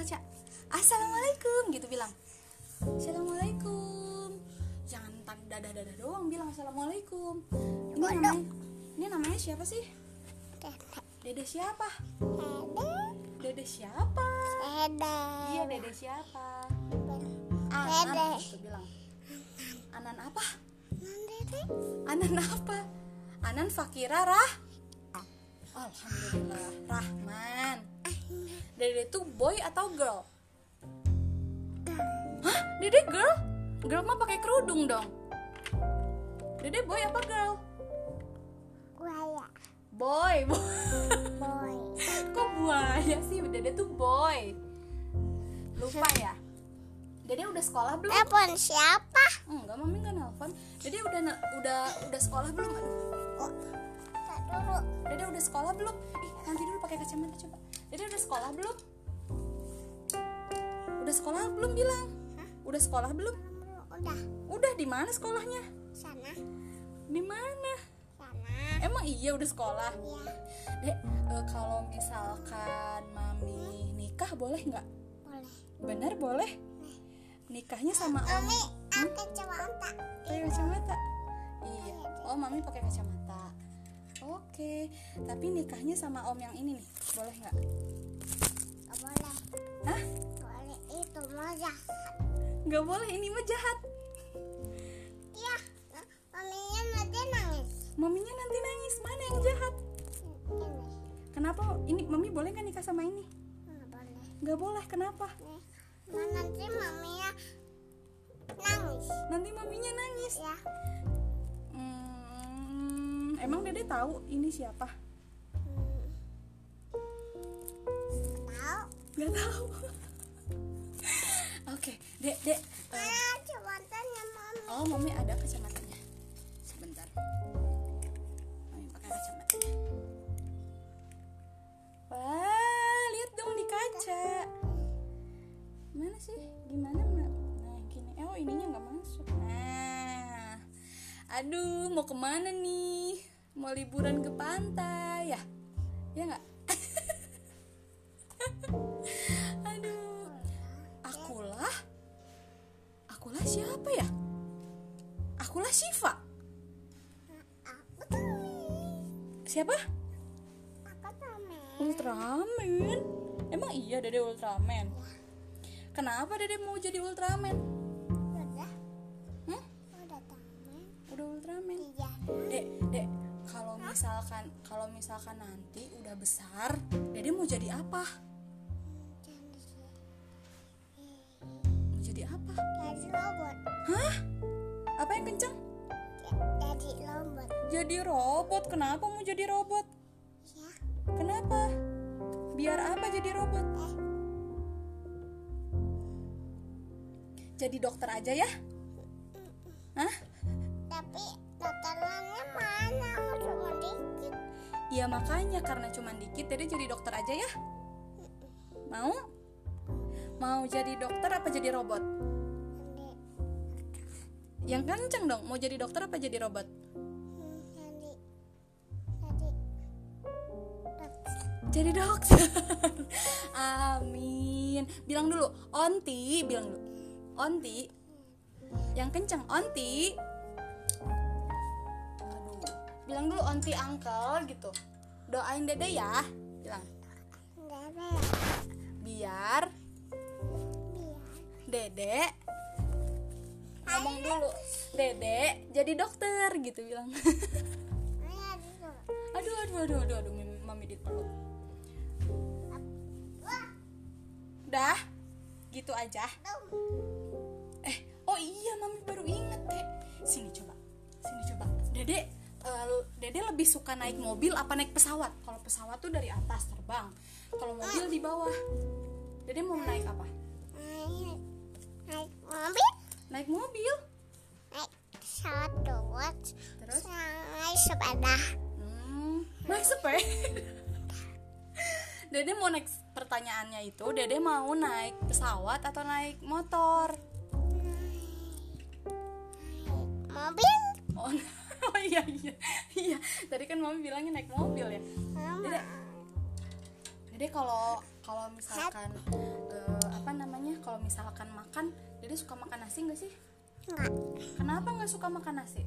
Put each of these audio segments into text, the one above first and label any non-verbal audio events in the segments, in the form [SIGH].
kaca assalamualaikum gitu bilang. Assalamualaikum. Jangan dadah dadah doang bilang assalamualaikum. Ini namanya ini namanya siapa sih? Dede. Siapa? Dede. Siapa? Iya dede siapa? Anan Dede. gitu bilang. Anan apa? Anan apa? Anan fakira rah alhamdulillah rahman. Dede itu boy atau girl? Hah? Dede girl? Girl mah pakai kerudung dong. Dede boy apa girl? Buaya. [LAUGHS] Boy boy. Kok buaya sih? Dede tuh boy. Lupa ya? Dede udah sekolah belum? Telepon siapa? enggak mami nggak nelfon. Dede udah udah udah sekolah belum? Aduh Oh, dulu dede udah sekolah belum? Ih nanti dulu pakai kacamata coba. Dede udah sekolah belum? Udah sekolah belum bilang? Udah sekolah belum? Udah. Udah di mana sekolahnya? Sana. Di mana? Sana. Emang iya udah sekolah? Ya dek eh, kalau misalkan mami nikah boleh nggak? Boleh. Bener boleh? Nikahnya sama om. Mami aku kacamata. Pakai kacamata? Iya. Oh mami pakai kacamata oke tapi nikahnya sama om yang ini nih boleh nggak? Gak boleh. Hah? boleh itu moja nggak boleh ini mah jahat. Iya maminya nanti nangis. Maminya nanti nangis mana yang jahat? Ini. Kenapa? Ini mami boleh nggak nikah sama ini? Nggak boleh. Nggak boleh kenapa? Nih Nah, nanti maminya nangis. Nanti maminya nangis. Ya emang dede tahu ini siapa? Tahu nggak tahu. [LAUGHS] Oke dek dek. Eh, kacamatanya mami. Oh mami ada kacamatanya sebentar. Mami pakai kacamatanya wah lihat dong di kaca. Mana sih? Gimana Ma? nah gini. Oh ininya nggak masuk. Nah. Aduh mau ke mana nih mau liburan ke pantai ya? Ya nggak? [LAUGHS] Aduh. Akulah? Akulah siapa ya? Akulah Siva? Siapa? Ultraman. Emang iya dede Ultraman? Kenapa dede mau jadi Ultraman? Udah. Hmm? udah Ultraman? Iya. Dek dek misalkan kalau misalkan nanti udah besar dede mau jadi apa? Mau jadi apa? Jadi robot. Hah? Apa yang kenceng? Jadi robot. Jadi robot? Kenapa mau jadi robot? Ya. Kenapa? Biar apa jadi robot? Eh. Jadi dokter aja ya. Hah Iya makanya karena cuman dikit jadi jadi dokter aja ya. Mau? Mau jadi dokter apa jadi robot? Yang kenceng dong Mau jadi dokter apa jadi robot? jadi jadi dokter. [LAUGHS] Amin. Bilang dulu Onti Bilang dulu. Onti. Yang kenceng Onti. Aduh. Bilang dulu Onti uncle gitu Doain dede ya. Bilang. Ada Biar Dede ngomong dulu. Dede jadi dokter gitu bilang. Aduh aduh aduh aduh aduh mami, mami dipeluk wah dah gitu aja. Eh oh iya mami baru inget deh sini coba sini coba. Dede eh, Dede lebih suka naik mobil apa naik pesawat? Kalau pesawat tuh dari atas terbang kalau mobil di bawah. Dede mau naik apa? Naik naik mobil? Naik mobil. Naik satu buat terus? Naik sepeda. Hmm, naik sepeda. Dede mau naik pertanyaannya itu, Dede mau naik pesawat atau naik motor? Kan mami bilangnya naik mobil ya. Dede, Dede kalau kalau misalkan eh, apa namanya kalau misalkan makan dede suka makan nasi nggak sih Enggak. kenapa nggak suka makan nasi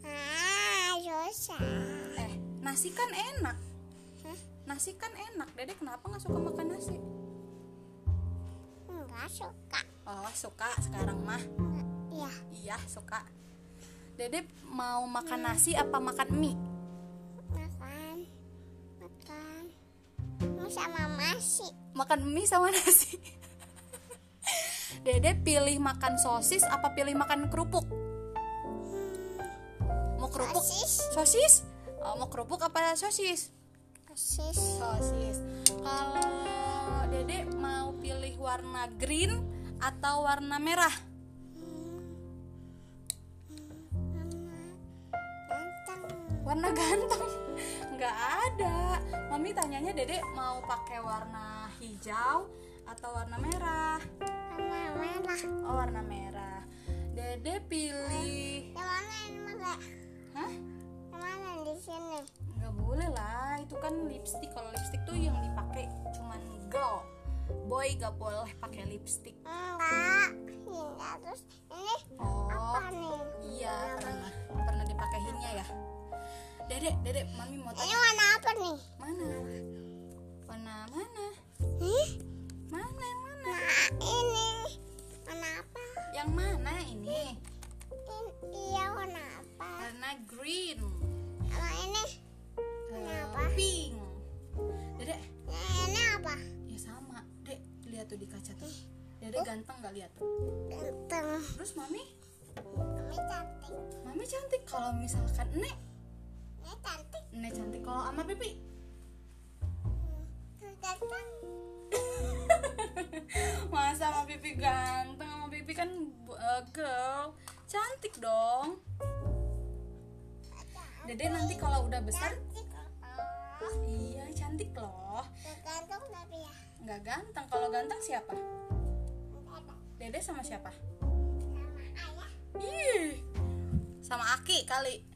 Ah, susah. eh nasi kan enak nasi kan enak dede kenapa nggak suka makan nasi Enggak suka. oh suka sekarang mah. Iya. iya suka dede mau makan nasi apa makan mie Makan. Makan. Mau sama masi. makan mie sama [LAUGHS] nasi dede pilih makan sosis apa pilih makan kerupuk mau kerupuk Sosis. sosis Oh, mau kerupuk apa sosis Sosis. sosis kalau dede mau pilih warna green atau warna merah warna ganteng [LAUGHS] nggak ada mami tanyanya dede mau pakai warna hijau atau warna merah Warna merah. oh warna merah dede pilih Yang mana yang mana? hah Yang mana di sini? nggak boleh lah itu kan lipstick kalau lipstick tuh yang dipakai cuman girl boy gak boleh pakai lipstick Enggak. Enggak. Terus ini oh apa nih? Dedek dedek mami mau Ini tanya warna apa nih? mana warna mana Ih, mana yang mana nah ini warna apa? yang mana ini Ini, iya warna apa? warna green Sama ini? eh, apa? pink dedek Nah, ini apa? ya sama dek lihat tuh di kaca tuh dedek ganteng gak lihat Ganteng. terus mami Ini cantik. mami cantik kalau misalkan nek Ini cantik. nek cantik. Kalau sama pipi? Tuh ganteng. [LAUGHS] masa sama pipi ganteng? Sama pipi kan uh, girl. Cantik dong. Dede nanti kalau udah besar. Oh, iya cantik loh. Ganteng tapi ya. nggak ganteng. Kalau ganteng siapa? Dede sama siapa? Sama ayah. ih sama Aki kali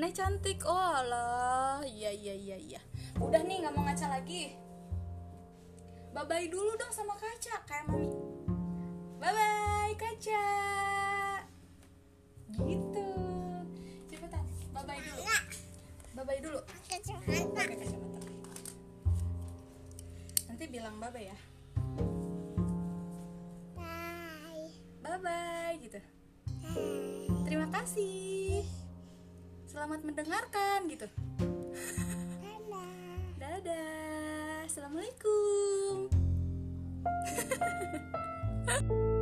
Nek cantik. Oh alah. Iya iya iya iya. Udah nih nggak mau ngaca lagi. Bye bye dulu dong sama kaca kayak mami. Bye bye kaca. Gitu. Cepetan. Bye bye dulu. Bye bye dulu. Pakai kacamata. pakai kacamata. Nanti bilang bye bye ya. Bye. bye bye gitu. Bye. terima kasih selamat mendengarkan gitu. Dadah. dadah. Assalamualaikum [LAUGHS]